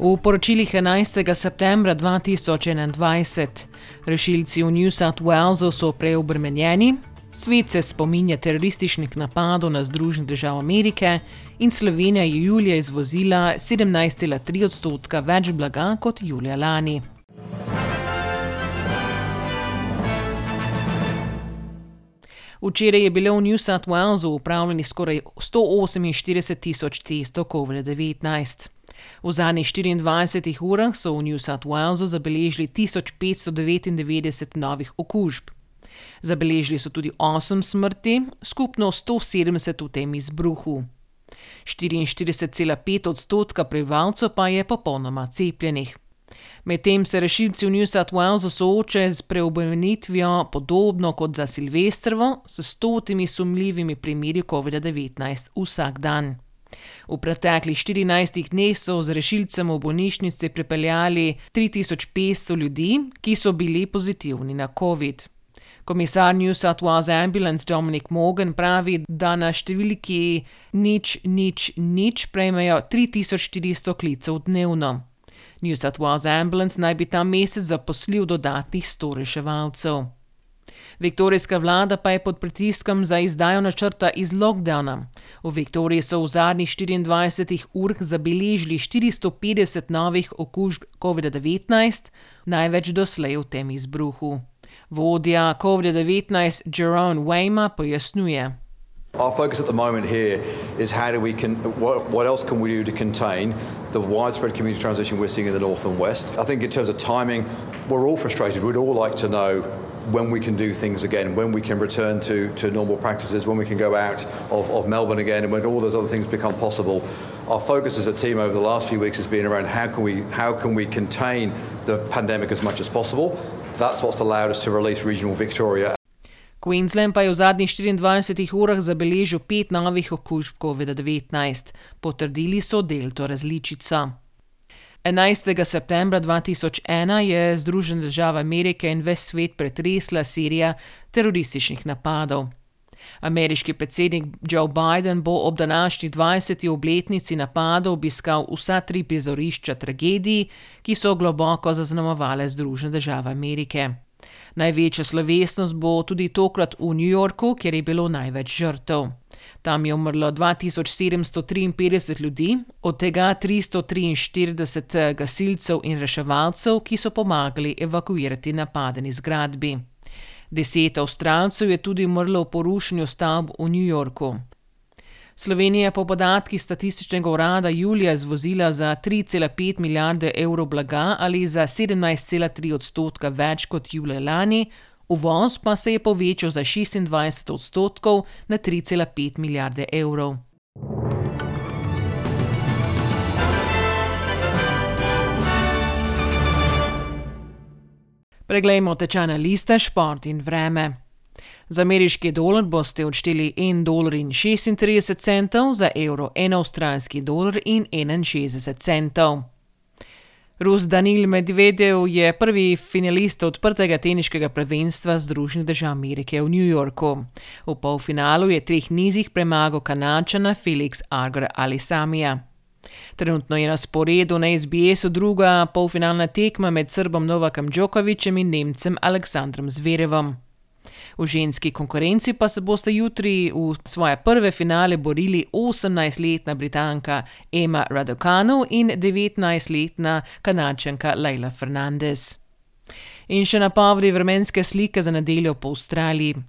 V poročilih 11. septembra 2021 rešilci v New South Walesu so preobremenjeni, svet se spominja terorističnih napadov na Združene države Amerike in Slovenija je julija izvozila 17,3 odstotka več blaga kot julija lani. Včeraj je bilo v New South Walesu upravljenih skoraj 148 tisoč testov COVID-19. V zadnjih 24 urah so v New South Walesu zabeležili 1599 novih okužb. Zabeležili so tudi 8 smrti, skupno 170 v tem izbruhu. 44,5 odstotka prebivalcev pa je popolnoma cepljenih. Medtem se rešilci v New South Walesu soočajo z preobremenitvijo, podobno kot za Silvestrovo, s stotimi sumljivimi primeri COVID-19 vsak dan. V preteklih 14 dneh so z rešilcem v bolnišnici pripeljali 3500 ljudi, ki so bili pozitivni na COVID. Komisar New South Wales Ambulance Dominic Morgan pravi, da na številki nič, nič, nič prejmejo 3400 klicev dnevno. New South Wales Ambulance naj bi ta mesec zaposlil dodatnih 100 reševalcev. Viktorijska vlada pa je pod pritiskom za izdajo načrta iz lockdowna. V Viktoriji so v zadnjih 24 urah zabeležili 450 novih okužb COVID-19, največ doslej v tem izbruhu. Vodja COVID-19 Jerome Wayma pojasnjuje. Our focus at the moment here is how do we can what, what else can we do to contain the widespread community transition we're seeing in the north and west. I think in terms of timing, we're all frustrated. We'd all like to know when we can do things again, when we can return to, to normal practices, when we can go out of, of Melbourne again, and when all those other things become possible. Our focus as a team over the last few weeks has been around how can we how can we contain the pandemic as much as possible. That's what's allowed us to release regional Victoria. Queensland pa je v zadnjih 24 urah zabeležil pet novih okužb COVID-19, potrdili so delto različico. 11. septembra 2001 je Združene države Amerike in ves svet pretresla serija terorističnih napadov. Ameriški predsednik Joe Biden bo ob današnji 20. obletnici napadov obiskal vsa tri prizorišča tragedij, ki so globoko zaznamovale Združene države Amerike. Največja slovesnost bo tudi tokrat v New Yorku, kjer je bilo največ žrtev. Tam je umrlo 2753 ljudi, od tega 343 gasilcev in reševalcev, ki so pomagali evakuirati napadeni zgradbi. Deset avstralcev je tudi umrlo v porušenju stavb v New Yorku. Slovenija je po podatkih statističnega urada julija izvozila za 3,5 milijarde evrov blaga ali za 17,3 odstotka več kot julija lani, uvoz pa se je povečal za 26 odstotkov na 3,5 milijarde evrov. Preglejmo tečajne liste, šport in vreme. Za ameriški dolar boste odšteli 1,36 dolarja, za evro 1 avstralski dolar in 61 centov. Rus Danil Medvedev je prvi finalist odprtega teniškega prvenstva Združenih držav Amerike v New Yorku. V polfinalu je treh nizih premagal kanačana Felix Arger ali Samija. Trenutno je na sporedu na SBS-u druga polfinalna tekma med Srbom Novakom Djokovicem in Nemcem Aleksandrom Zverevom. V ženski konkurenci pa se boste jutri v svoje prve finale borili 18-letna Britanka Emma Raducanu in 19-letna Kanačanka Leila Fernandez. In še napovedi vremenske slike za nedeljo po Avstraliji.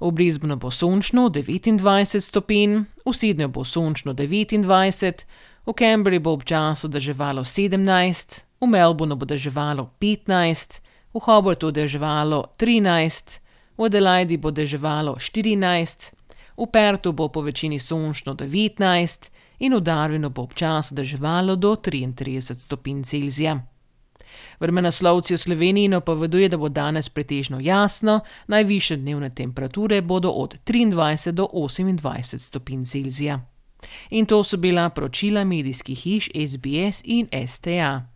V Brisbaneu bo sončno 29 stopinj, v Sydneyju bo sončno 29, v Canberri bo občasno deževalo 17, v Melbourneu bo deževalo 15, v Hobartu deževalo 13, v Adelaidi bo deževalo 14, v Pertu bo po večini sončno 19 in v Darwinu bo občasno deževalo do 33 stopinj Celzija. Vremenoslovci v Sloveniji napoveduje, da bo danes pretežno jasno, najviše dnevne temperature bodo od 23 do 28 stopinj Celzija. In to so bila poročila medijskih hiš SBS in STA.